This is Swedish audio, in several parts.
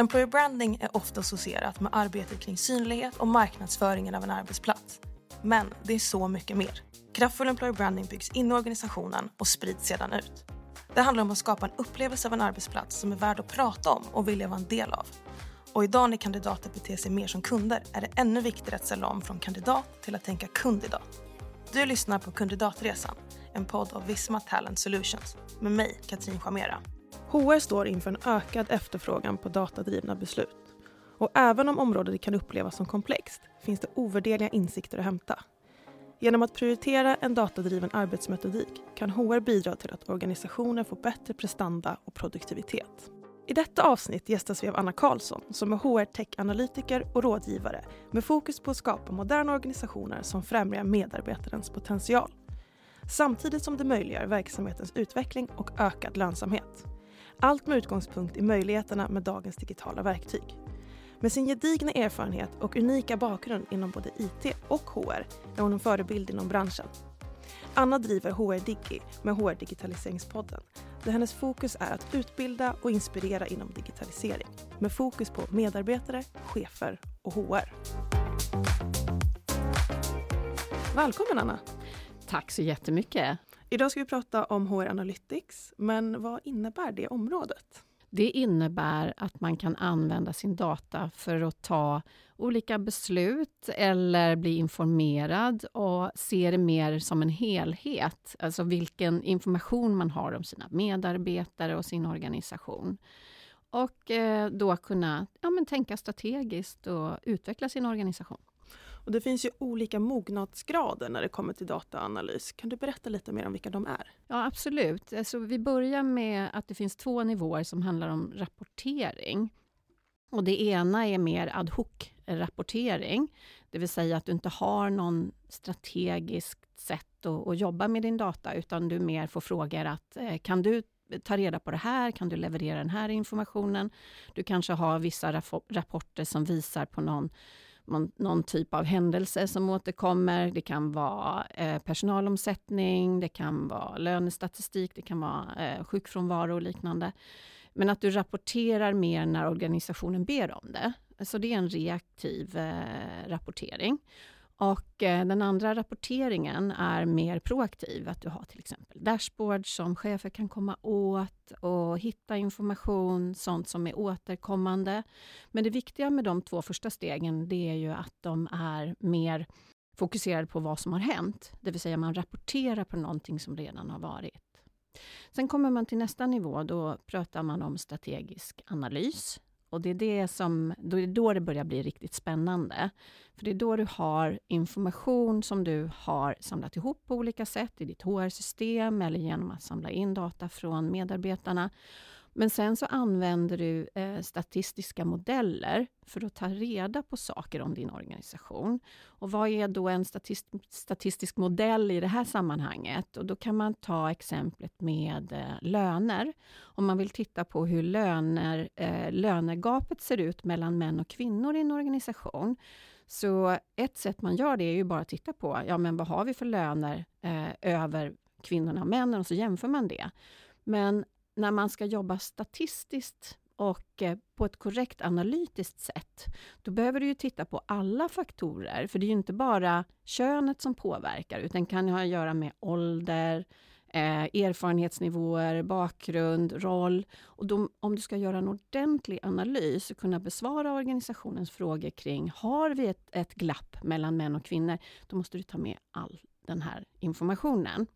Employer branding är ofta associerat med arbetet kring synlighet och marknadsföringen av en arbetsplats. Men det är så mycket mer. Kraftfull employer branding byggs in i organisationen och sprids sedan ut. Det handlar om att skapa en upplevelse av en arbetsplats som är värd att prata om och vilja vara en del av. Och idag när kandidater beter sig mer som kunder är det ännu viktigare att ställa om från kandidat till att tänka kundidat. Du lyssnar på Kandidatresan, en podd av Visma Talent Solutions med mig, Katrin Chamera. HR står inför en ökad efterfrågan på datadrivna beslut. Och även om området kan upplevas som komplext finns det ovärderliga insikter att hämta. Genom att prioritera en datadriven arbetsmetodik kan HR bidra till att organisationer får bättre prestanda och produktivitet. I detta avsnitt gästas vi av Anna Karlsson som är HR Tech-analytiker och rådgivare med fokus på att skapa moderna organisationer som främjar medarbetarens potential. Samtidigt som det möjliggör verksamhetens utveckling och ökad lönsamhet. Allt med utgångspunkt i möjligheterna med dagens digitala verktyg. Med sin gedigna erfarenhet och unika bakgrund inom både IT och HR är hon en förebild inom branschen. Anna driver HR Digi med HR Digitaliseringspodden där hennes fokus är att utbilda och inspirera inom digitalisering med fokus på medarbetare, chefer och HR. Välkommen Anna! Tack så jättemycket! Idag ska vi prata om HR Analytics, men vad innebär det området? Det innebär att man kan använda sin data för att ta olika beslut eller bli informerad och se det mer som en helhet. Alltså vilken information man har om sina medarbetare och sin organisation. Och eh, då kunna ja, men tänka strategiskt och utveckla sin organisation. Och det finns ju olika mognadsgrader när det kommer till dataanalys. Kan du berätta lite mer om vilka de är? Ja, absolut. Alltså, vi börjar med att det finns två nivåer som handlar om rapportering. Och det ena är mer ad hoc-rapportering, det vill säga att du inte har någon strategiskt sätt att, att jobba med din data, utan du mer får frågor att eh, kan du ta reda på det här? Kan du leverera den här informationen? Du kanske har vissa rapporter som visar på någon någon typ av händelse som återkommer. Det kan vara eh, personalomsättning, det kan vara lönestatistik, det kan vara eh, sjukfrånvaro och liknande. Men att du rapporterar mer när organisationen ber om det. Så det är en reaktiv eh, rapportering. Och eh, den andra rapporteringen är mer proaktiv, att du har till exempel dashboards som chefer kan komma åt och hitta information, sånt som är återkommande. Men det viktiga med de två första stegen, det är ju att de är mer fokuserade på vad som har hänt, det vill säga man rapporterar på någonting som redan har varit. Sen kommer man till nästa nivå, då pratar man om strategisk analys. Och det är, det som, då är det då det börjar bli riktigt spännande. För det är då du har information som du har samlat ihop på olika sätt i ditt HR-system eller genom att samla in data från medarbetarna. Men sen så använder du eh, statistiska modeller för att ta reda på saker om din organisation. Och vad är då en statist statistisk modell i det här sammanhanget? Och då kan man ta exemplet med eh, löner. Om man vill titta på hur löner, eh, lönegapet ser ut mellan män och kvinnor i en organisation. Så ett sätt man gör det är ju bara att titta på, ja men vad har vi för löner eh, över kvinnorna och männen och så jämför man det. Men när man ska jobba statistiskt och eh, på ett korrekt analytiskt sätt, då behöver du ju titta på alla faktorer, för det är ju inte bara könet som påverkar, utan kan ha att göra med ålder, eh, erfarenhetsnivåer, bakgrund, roll. Och då, om du ska göra en ordentlig analys och kunna besvara organisationens frågor kring, har vi ett, ett glapp mellan män och kvinnor? Då måste du ta med all den här informationen.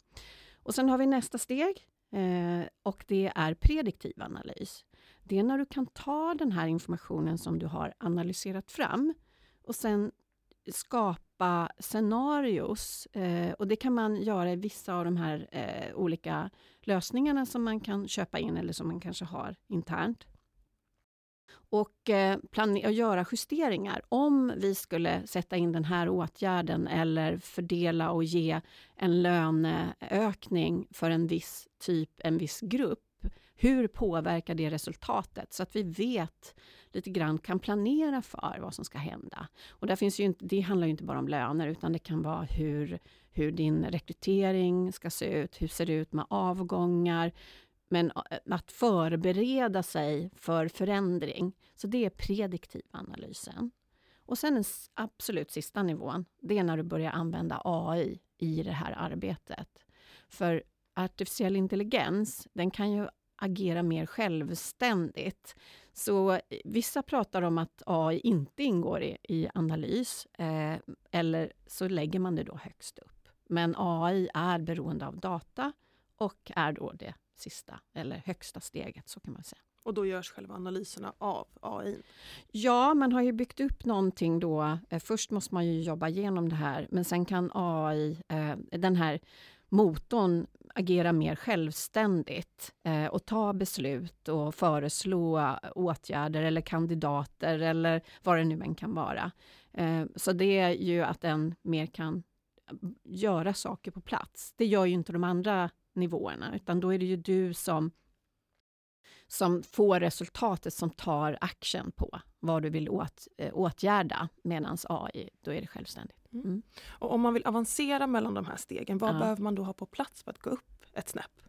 Och sen har vi nästa steg, Eh, och det är prediktiv analys. Det är när du kan ta den här informationen som du har analyserat fram och sen skapa scenarios. Eh, och det kan man göra i vissa av de här eh, olika lösningarna som man kan köpa in eller som man kanske har internt och, eh, och göra justeringar. Om vi skulle sätta in den här åtgärden eller fördela och ge en löneökning för en viss typ, en viss grupp. Hur påverkar det resultatet? Så att vi vet lite grann, kan planera för vad som ska hända. Och där finns ju inte, det handlar ju inte bara om löner, utan det kan vara hur, hur din rekrytering ska se ut. Hur ser det ut med avgångar? Men eh, att förbereda sig för förändring. Så det är prediktiv analysen. Och sen den absolut sista nivån, det är när du börjar använda AI i det här arbetet. För artificiell intelligens, den kan ju agera mer självständigt. Så eh, vissa pratar om att AI inte ingår i, i analys, eh, eller så lägger man det då högst upp. Men AI är beroende av data och är då det sista, eller högsta steget, så kan man säga. Och då görs själva analyserna av AI? Ja, man har ju byggt upp någonting då. Eh, först måste man ju jobba igenom det här, men sen kan AI, eh, den här motorn agera mer självständigt eh, och ta beslut och föreslå åtgärder eller kandidater eller vad det nu än kan vara. Så det är ju att den mer kan göra saker på plats. Det gör ju inte de andra nivåerna, utan då är det ju du som som får resultatet som tar action på vad du vill åt, eh, åtgärda, medan AI, då är det självständigt. Mm. mm. Och om man vill avancera mellan de här stegen, vad ja. behöver man då ha på plats för att gå upp ett snäpp?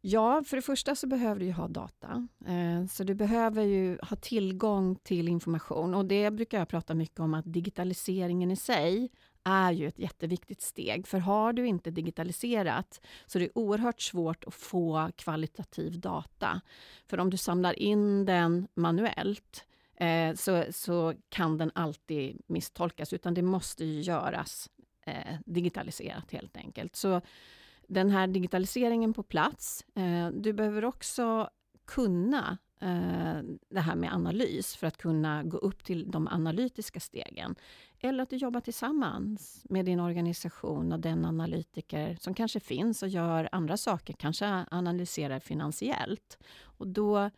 Ja, för det första så behöver du ha data. Eh, så du behöver ju ha tillgång till information och det brukar jag prata mycket om att digitaliseringen i sig är ju ett jätteviktigt steg. För har du inte digitaliserat så är det oerhört svårt att få kvalitativ data. För om du samlar in den manuellt eh, så, så kan den alltid misstolkas, utan det måste göras eh, digitaliserat helt enkelt. Så den här digitaliseringen på plats. Eh, du behöver också kunna Eh, det här med analys för att kunna gå upp till de analytiska stegen. Eller att du jobbar tillsammans med din organisation och den analytiker som kanske finns och gör andra saker, kanske analyserar finansiellt. Och då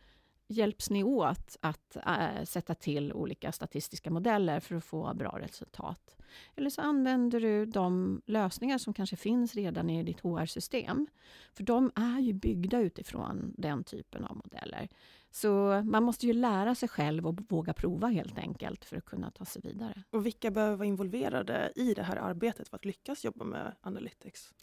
hjälps ni åt att äh, sätta till olika statistiska modeller för att få bra resultat. Eller så använder du de lösningar som kanske finns redan i ditt HR-system. För de är ju byggda utifrån den typen av modeller. Så man måste ju lära sig själv och våga prova helt enkelt för att kunna ta sig vidare. Och vilka behöver vara involverade i det här arbetet för att lyckas jobba med Analytics?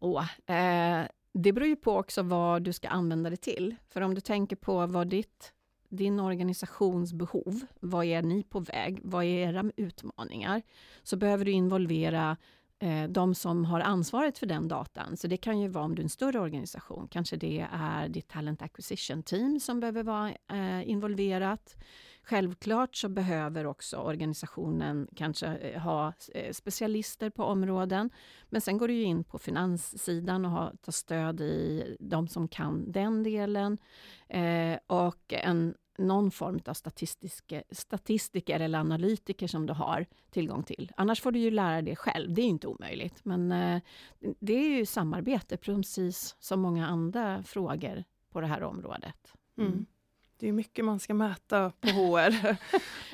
Oh, eh, det beror ju på också vad du ska använda det till. För om du tänker på vad ditt, din organisations behov, vad är ni på väg, vad är era utmaningar? Så behöver du involvera Eh, de som har ansvaret för den datan. Så det kan ju vara om du är en större organisation, kanske det är ditt talent acquisition team som behöver vara eh, involverat. Självklart så behöver också organisationen kanske eh, ha specialister på områden. Men sen går du ju in på finanssidan och tar stöd i de som kan den delen. Och en, någon form av statistiker eller analytiker som du har tillgång till. Annars får du ju lära dig själv. Det är inte omöjligt. Men eh, det är ju samarbete, precis som många andra frågor på det här området. Mm. Mm. Det är mycket man ska mäta på HR.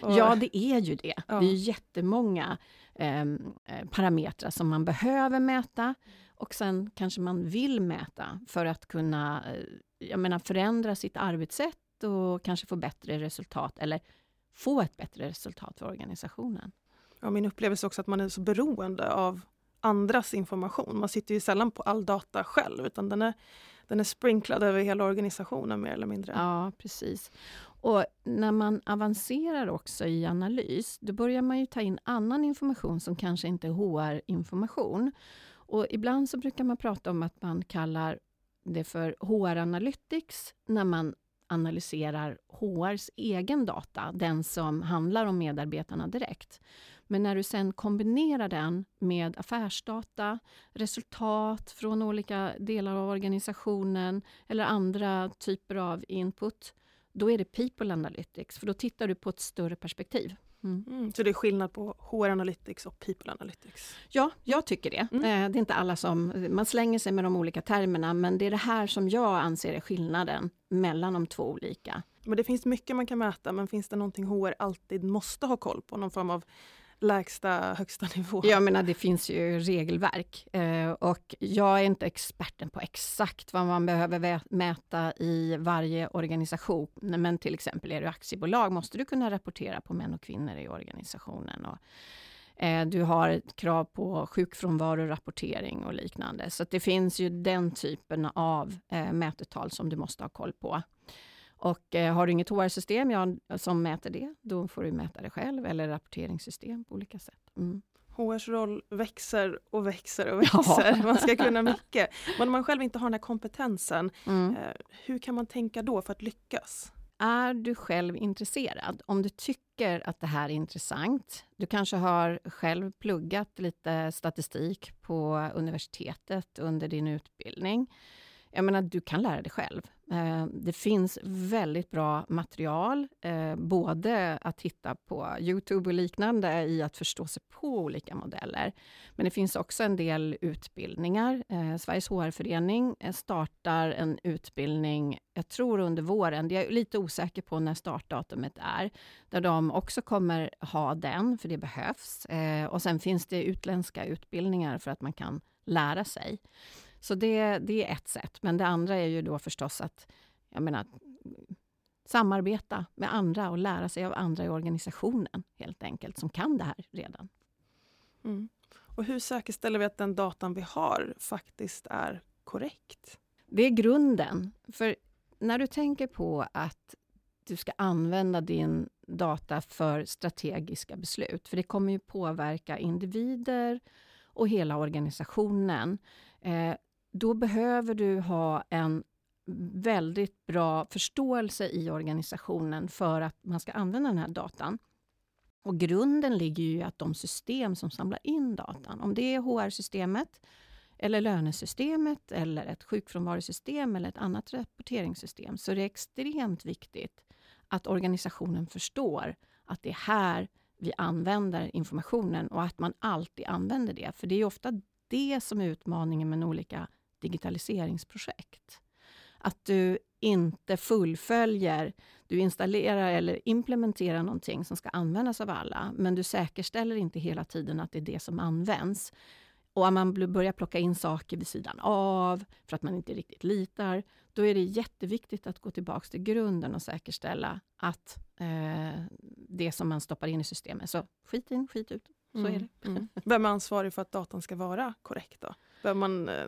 ja, det är ju det. Ja. Det är jättemånga ehm, eh, parametrar som man behöver mäta och sen kanske man vill mäta för att kunna eh, jag menar, förändra sitt arbetssätt och kanske få bättre resultat eller få ett bättre resultat för organisationen. Ja, min upplevelse är också att man är så beroende av andras information. Man sitter ju sällan på all data själv utan den är den är sprinklad över hela organisationen mer eller mindre. Ja, precis. Och när man avancerar också i analys, då börjar man ju ta in annan information som kanske inte är HR-information. Och ibland så brukar man prata om att man kallar det för HR Analytics när man analyserar HRs egen data, den som handlar om medarbetarna direkt. Men när du sen kombinerar den med affärsdata, resultat från olika delar av organisationen eller andra typer av input, då är det People Analytics, för då tittar du på ett större perspektiv. Mm. Mm, så det är skillnad på HR Analytics och People Analytics? Ja, jag tycker det. Mm. Eh, det är inte alla som... Man slänger sig med de olika termerna, men det är det här som jag anser är skillnaden mellan de två olika. Men det finns mycket man kan mäta, men finns det någonting HR alltid måste ha koll på? Någon form av lägsta högsta nivå. Jag menar, det finns ju regelverk eh, och jag är inte experten på exakt vad man behöver mäta i varje organisation. Men till exempel är du aktiebolag måste du kunna rapportera på män och kvinnor i organisationen. Och, Eh, du har krav på sjukfrånvarorapportering och liknande. Så det finns ju den typen av eh, mätetal som du måste ha koll på. Och eh, har du inget HR-system ja, som mäter det, då får du mäta det själv eller rapporteringssystem på olika sätt. Mm. HRs roll växer och växer och växer. Ja. Man ska kunna mycket. Men om man själv inte har den här kompetensen, mm. eh, hur kan man tänka då för att lyckas? Är du själv intresserad? Om du tycker att det här är intressant, du kanske har själv pluggat lite statistik på universitetet under din utbildning. Jag menar, du kan lära dig själv. Eh, det finns väldigt bra material, eh, både att titta på Youtube och liknande i att förstå sig på olika modeller. Men det finns också en del utbildningar. Eh, Sveriges HR-förening startar en utbildning, jag tror under våren, jag är lite osäker på när startdatumet är, där de också kommer ha den, för det behövs. Och sen finns det utländska utbildningar för att man kan lära sig. Så det, det är ett sätt. Men det andra är ju då förstås att jag menar, samarbeta med andra och lära sig av andra i organisationen, helt enkelt, som kan det här redan. Mm. Och hur säkerställer vi att den datan vi har faktiskt är korrekt? Det är grunden. För när du tänker på att du ska använda din data för strategiska beslut, för det kommer ju påverka individer och hela organisationen. Eh, då behöver du ha en väldigt bra förståelse i organisationen för att man ska använda den här datan. Och grunden ligger ju i att de system som samlar in datan, om det är HR-systemet, eller lönesystemet, eller ett sjukfrånvarosystem eller ett annat rapporteringssystem, så är det extremt viktigt att organisationen förstår att det är här vi använder informationen och att man alltid använder det. För det är ofta det som är utmaningen med olika digitaliseringsprojekt. Att du inte fullföljer, du installerar eller implementerar någonting som ska användas av alla, men du säkerställer inte hela tiden att det är det som används. Och om man börjar plocka in saker vid sidan av, för att man inte riktigt litar, då är det jätteviktigt att gå tillbaka till grunden och säkerställa att eh, det som man stoppar in i systemet, så skit in, skit ut. Så mm. är det. Mm. Vem är ansvarig för att datan ska vara korrekt? då? Behöver man eh,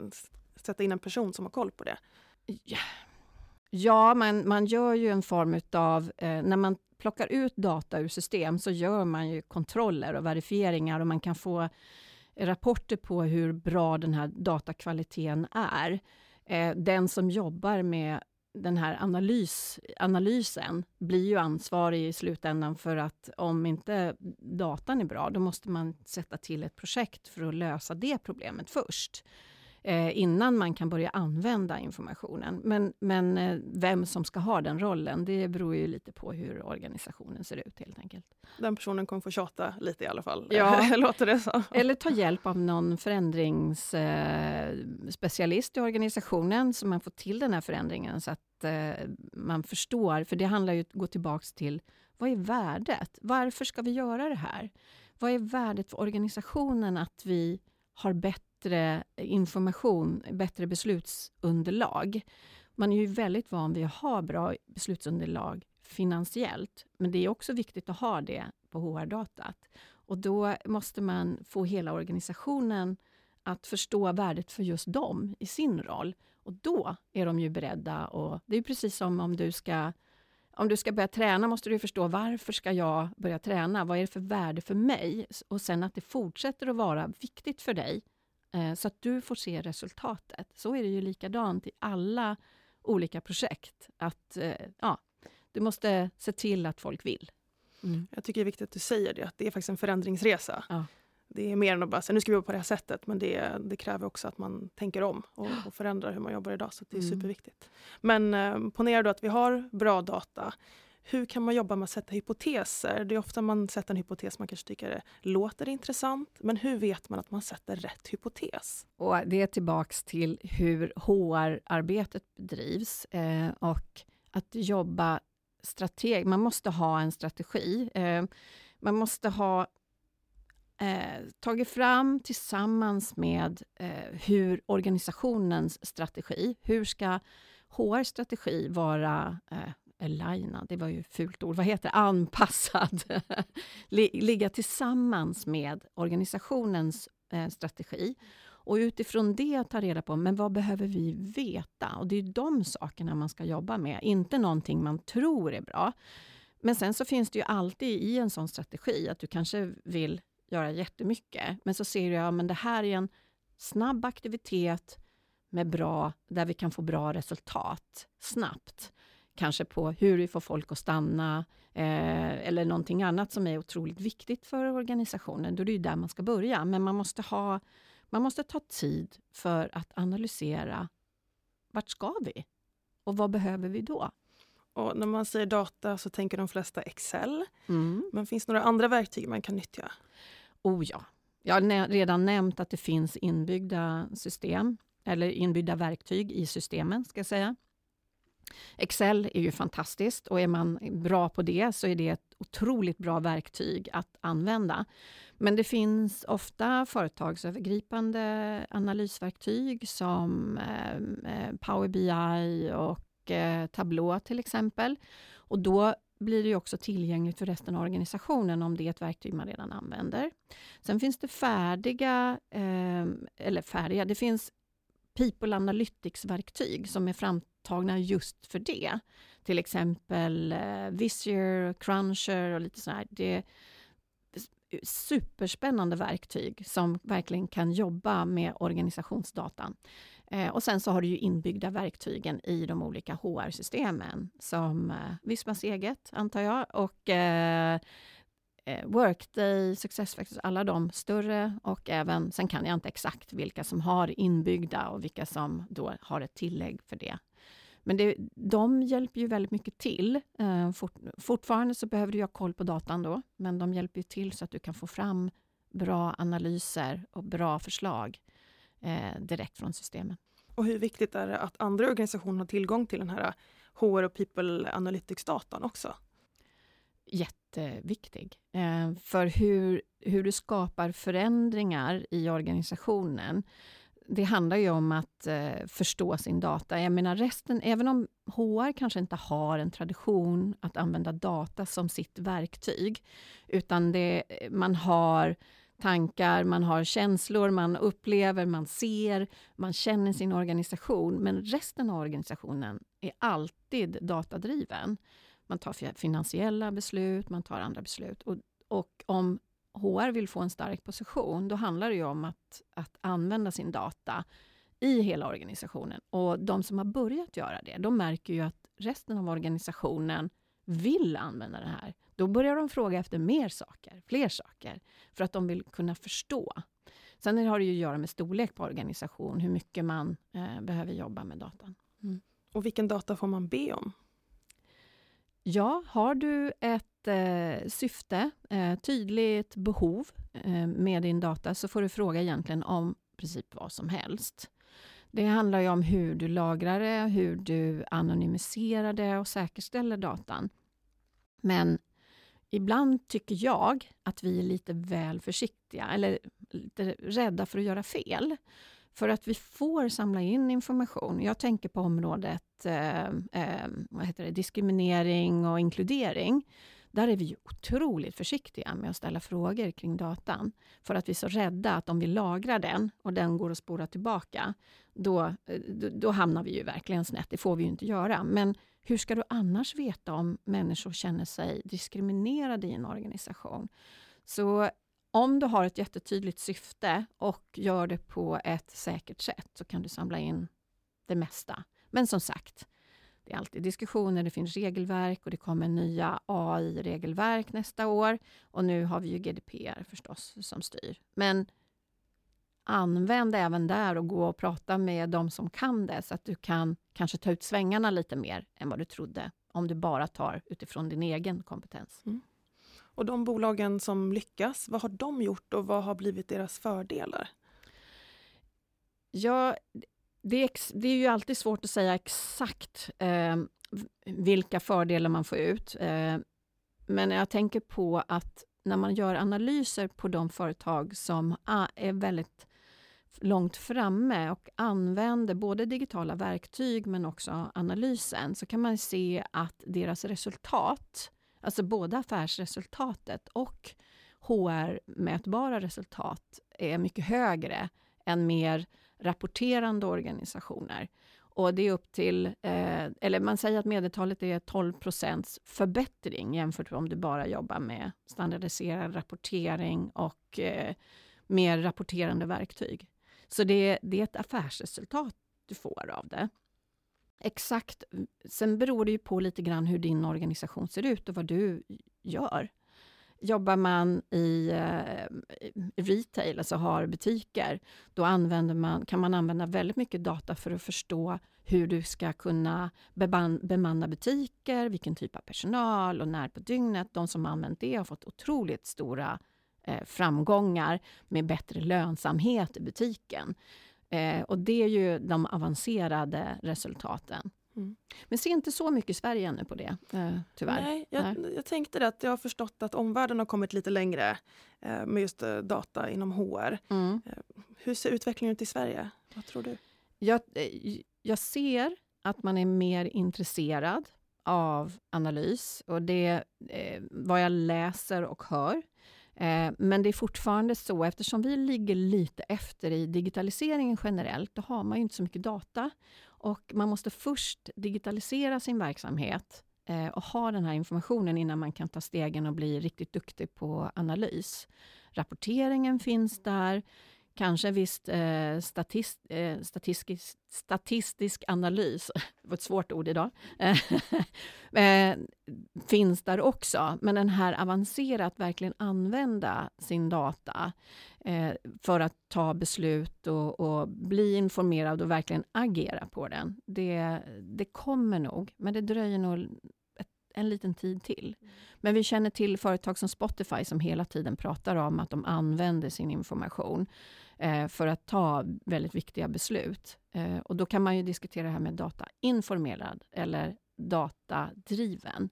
sätta in en person som har koll på det? Ja, man, man gör ju en form av... Eh, när man plockar ut data ur system så gör man ju kontroller och verifieringar och man kan få rapporter på hur bra den här datakvaliteten är. Eh, den som jobbar med den här analys, analysen blir ju ansvarig i slutändan för att om inte datan är bra, då måste man sätta till ett projekt för att lösa det problemet först eh, innan man kan börja använda informationen. Men, men eh, vem som ska ha den rollen, det beror ju lite på hur organisationen ser ut helt enkelt. Den personen kommer få tjata lite i alla fall, ja. låter det så. Eller ta hjälp av någon förändringsspecialist eh, i organisationen, så man får till den här förändringen, så att eh, man förstår. För det handlar ju om att gå tillbaka till, vad är värdet? Varför ska vi göra det här? Vad är värdet för organisationen att vi har bättre bättre information, bättre beslutsunderlag. Man är ju väldigt van vid att ha bra beslutsunderlag finansiellt, men det är också viktigt att ha det på HR-datat. Och då måste man få hela organisationen att förstå värdet för just dem i sin roll. Och då är de ju beredda. Och det är precis som om du ska om du ska börja träna måste du förstå varför ska jag börja träna? Vad är det för värde för mig? Och sen att det fortsätter att vara viktigt för dig så att du får se resultatet. Så är det ju likadant i alla olika projekt. Att eh, ja, Du måste se till att folk vill. Mm. Jag tycker det är viktigt att du säger det, att det är faktiskt en förändringsresa. Ja. Det är mer än att bara säga nu ska vi jobba på det här sättet, men det, det kräver också att man tänker om och, och förändrar hur man jobbar idag. Så det är mm. superviktigt. Men eh, ponera då att vi har bra data hur kan man jobba med att sätta hypoteser? Det är ofta man sätter en hypotes man kanske tycker låter intressant, men hur vet man att man sätter rätt hypotes? Och det är tillbaks till hur HR-arbetet bedrivs eh, och att jobba strategiskt. Man måste ha en strategi. Eh, man måste ha eh, tagit fram tillsammans med eh, hur organisationens strategi, hur ska HR strategi vara eh, aligna, det var ju ett fult ord, vad heter det? Anpassad. Ligga tillsammans med organisationens eh, strategi. Och utifrån det ta reda på, men vad behöver vi veta? Och det är de sakerna man ska jobba med, inte någonting man tror är bra. Men sen så finns det ju alltid i en sån strategi att du kanske vill göra jättemycket, men så ser du att det här är en snabb aktivitet med bra, där vi kan få bra resultat snabbt. Kanske på hur vi får folk att stanna eh, eller någonting annat som är otroligt viktigt för organisationen. Då är det ju där man ska börja. Men man måste, ha, man måste ta tid för att analysera vart ska vi? Och vad behöver vi då? Och när man säger data så tänker de flesta Excel. Mm. Men finns det några andra verktyg man kan nyttja? Oh ja. Jag har redan nämnt att det finns inbyggda system eller inbyggda verktyg i systemen, ska jag säga. Excel är ju fantastiskt och är man bra på det så är det ett otroligt bra verktyg att använda. Men det finns ofta företagsövergripande analysverktyg som eh, eh, Power BI och eh, Tableau till exempel. Och då blir det också tillgängligt för resten av organisationen om det är ett verktyg man redan använder. Sen finns det färdiga, eller färdiga, det finns People Analytics-verktyg som är framtagna just för det. Till exempel eh, Visier, Cruncher och lite sådär. Det är superspännande verktyg som verkligen kan jobba med organisationsdatan. Eh, och sen så har du ju inbyggda verktygen i de olika HR-systemen som eh, Vismas eget, antar jag, och eh, eh, Workday, SuccessFactors, alla de större och även, sen kan jag inte exakt vilka som har inbyggda och vilka som då har ett tillägg för det. Men det, de hjälper ju väldigt mycket till. Eh, fort, fortfarande så behöver du ha koll på datan då, men de hjälper ju till så att du kan få fram bra analyser och bra förslag eh, direkt från systemen. Och hur viktigt är det att andra organisationer har tillgång till den här eh, HR och People Analytics-datan också? Jätteviktig. Eh, för hur, hur du skapar förändringar i organisationen det handlar ju om att eh, förstå sin data. Jag menar resten, även om HR kanske inte har en tradition att använda data som sitt verktyg, utan det, man har tankar, man har känslor, man upplever, man ser, man känner sin organisation, men resten av organisationen är alltid datadriven. Man tar finansiella beslut, man tar andra beslut. Och, och om HR vill få en stark position, då handlar det ju om att, att använda sin data i hela organisationen. Och de som har börjat göra det, de märker ju att resten av organisationen vill använda det här. Då börjar de fråga efter mer saker, fler saker, för att de vill kunna förstå. Sen har det ju att göra med storlek på organisation, hur mycket man eh, behöver jobba med datan. Mm. Och vilken data får man be om? Ja, har du ett eh, syfte, eh, tydligt behov eh, med din data så får du fråga egentligen om princip vad som helst. Det handlar ju om hur du lagrar det, hur du anonymiserar det och säkerställer datan. Men ibland tycker jag att vi är lite väl försiktiga eller lite rädda för att göra fel. För att vi får samla in information. Jag tänker på området eh, eh, vad heter det, diskriminering och inkludering. Där är vi otroligt försiktiga med att ställa frågor kring datan. För att vi är så rädda att om vi lagrar den och den går att spåra tillbaka, då, då, då hamnar vi ju verkligen snett. Det får vi ju inte göra. Men hur ska du annars veta om människor känner sig diskriminerade i en organisation? Så om du har ett jättetydligt syfte och gör det på ett säkert sätt så kan du samla in det mesta. Men som sagt, det är alltid diskussioner, det finns regelverk och det kommer nya AI-regelverk nästa år. Och nu har vi ju GDPR förstås som styr. Men använd även där och gå och prata med de som kan det så att du kan kanske ta ut svängarna lite mer än vad du trodde om du bara tar utifrån din egen kompetens. Mm. Och de bolagen som lyckas, vad har de gjort och vad har blivit deras fördelar? Ja, det är, det är ju alltid svårt att säga exakt eh, vilka fördelar man får ut. Eh, men jag tänker på att när man gör analyser på de företag som ah, är väldigt långt framme och använder både digitala verktyg men också analysen så kan man se att deras resultat, alltså både affärsresultatet och HR-mätbara resultat är mycket högre än mer rapporterande organisationer. Och det är upp till, eh, eller man säger att medeltalet är 12% förbättring jämfört med om du bara jobbar med standardiserad rapportering och eh, mer rapporterande verktyg. Så det, det är ett affärsresultat du får av det. Exakt. Sen beror det ju på lite grann hur din organisation ser ut och vad du gör. Jobbar man i eh, retail, alltså har butiker, då använder man, kan man använda väldigt mycket data för att förstå hur du ska kunna beman, bemanna butiker, vilken typ av personal och när på dygnet. De som använt det har fått otroligt stora eh, framgångar med bättre lönsamhet i butiken. Eh, och det är ju de avancerade resultaten. Mm. Men ser inte så mycket i Sverige ännu på det, eh, tyvärr. Nej, jag, jag tänkte att jag har förstått att omvärlden har kommit lite längre eh, med just eh, data inom HR. Mm. Eh, hur ser utvecklingen ut i Sverige? Vad tror du? Jag, eh, jag ser att man är mer intresserad av analys och det eh, vad jag läser och hör. Eh, men det är fortfarande så, eftersom vi ligger lite efter i digitaliseringen generellt, då har man ju inte så mycket data. Och man måste först digitalisera sin verksamhet eh, och ha den här informationen innan man kan ta stegen och bli riktigt duktig på analys. Rapporteringen finns där, kanske visst eh, statist, eh, statistisk, statistisk analys, det var ett svårt ord idag, eh, finns där också. Men den här avancerat verkligen använda sin data eh, för att ta beslut och, och, bli informerad och verkligen agera på den. Det, det kommer nog, men det dröjer nog en liten tid till. Men vi känner till företag som Spotify som hela tiden pratar om att de använder sin information för att ta väldigt viktiga beslut. Eh, och då kan man ju diskutera det här med datainformerad eller datadriven.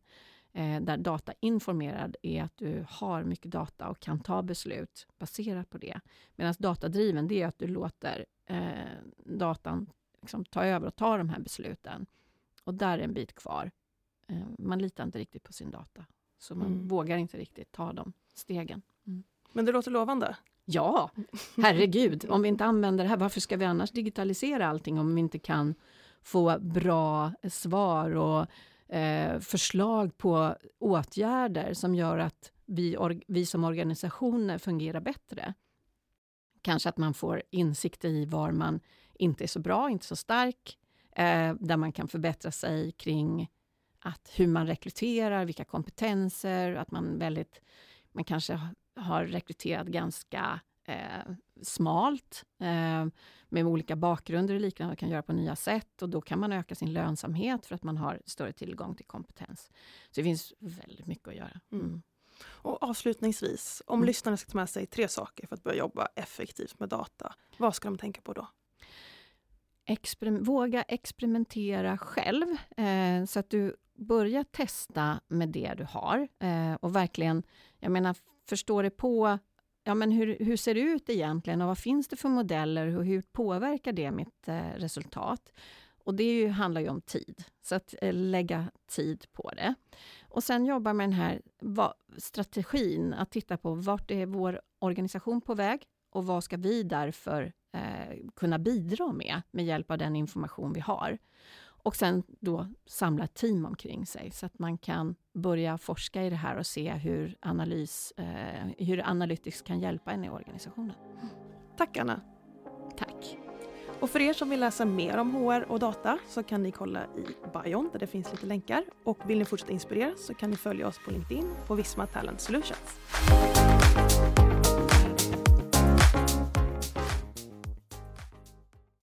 Eh, där datainformerad är att du har mycket data och kan ta beslut baserat på det. Medan datadriven, det är att du låter eh, datan liksom, ta över och ta de här besluten. Och där är en bit kvar. Eh, man litar inte riktigt på sin data. Så man mm. vågar inte riktigt ta de stegen. Mm. Men det låter lovande. Ja, herregud. Om vi inte använder det här, varför ska vi annars digitalisera allting om vi inte kan få bra svar och eh, förslag på åtgärder som gör att vi, vi som organisationer fungerar bättre? Kanske att man får insikt i var man inte är så bra, inte så stark, eh, där man kan förbättra sig kring att hur man rekryterar, vilka kompetenser, att man väldigt man kanske har rekryterat ganska eh, smalt eh, med olika bakgrunder och liknande, och kan göra på nya sätt och då kan man öka sin lönsamhet för att man har större tillgång till kompetens. Så det finns väldigt mycket att göra. Mm. mm. Och avslutningsvis, om mm. lyssnarna ska ta med sig tre saker för att börja jobba effektivt med data, vad ska de tänka på då? Exper våga experimentera själv, eh, så att du börjar testa med det du har eh, och verkligen, jag menar, förstå det på ja, men hur, hur ser det ut egentligen och vad finns det för modeller och hur påverkar det mitt eh, resultat? Och det ju, handlar ju om tid, så att eh, lägga tid på det. Och sen jobba med den här va, strategin, att titta på vart är vår organisation på väg och vad ska vi därför eh, kunna bidra med, med hjälp av den information vi har. Och sen då samla ett team omkring sig så att man kan börja forska i det här och se hur, analys, eh, hur Analytics kan hjälpa en i organisationen. Tack Anna. Tack. Och för er som vill läsa mer om HR och data så kan ni kolla i bion där det finns lite länkar. Och vill ni fortsätta inspireras så kan ni följa oss på LinkedIn på Visma Talent Solutions.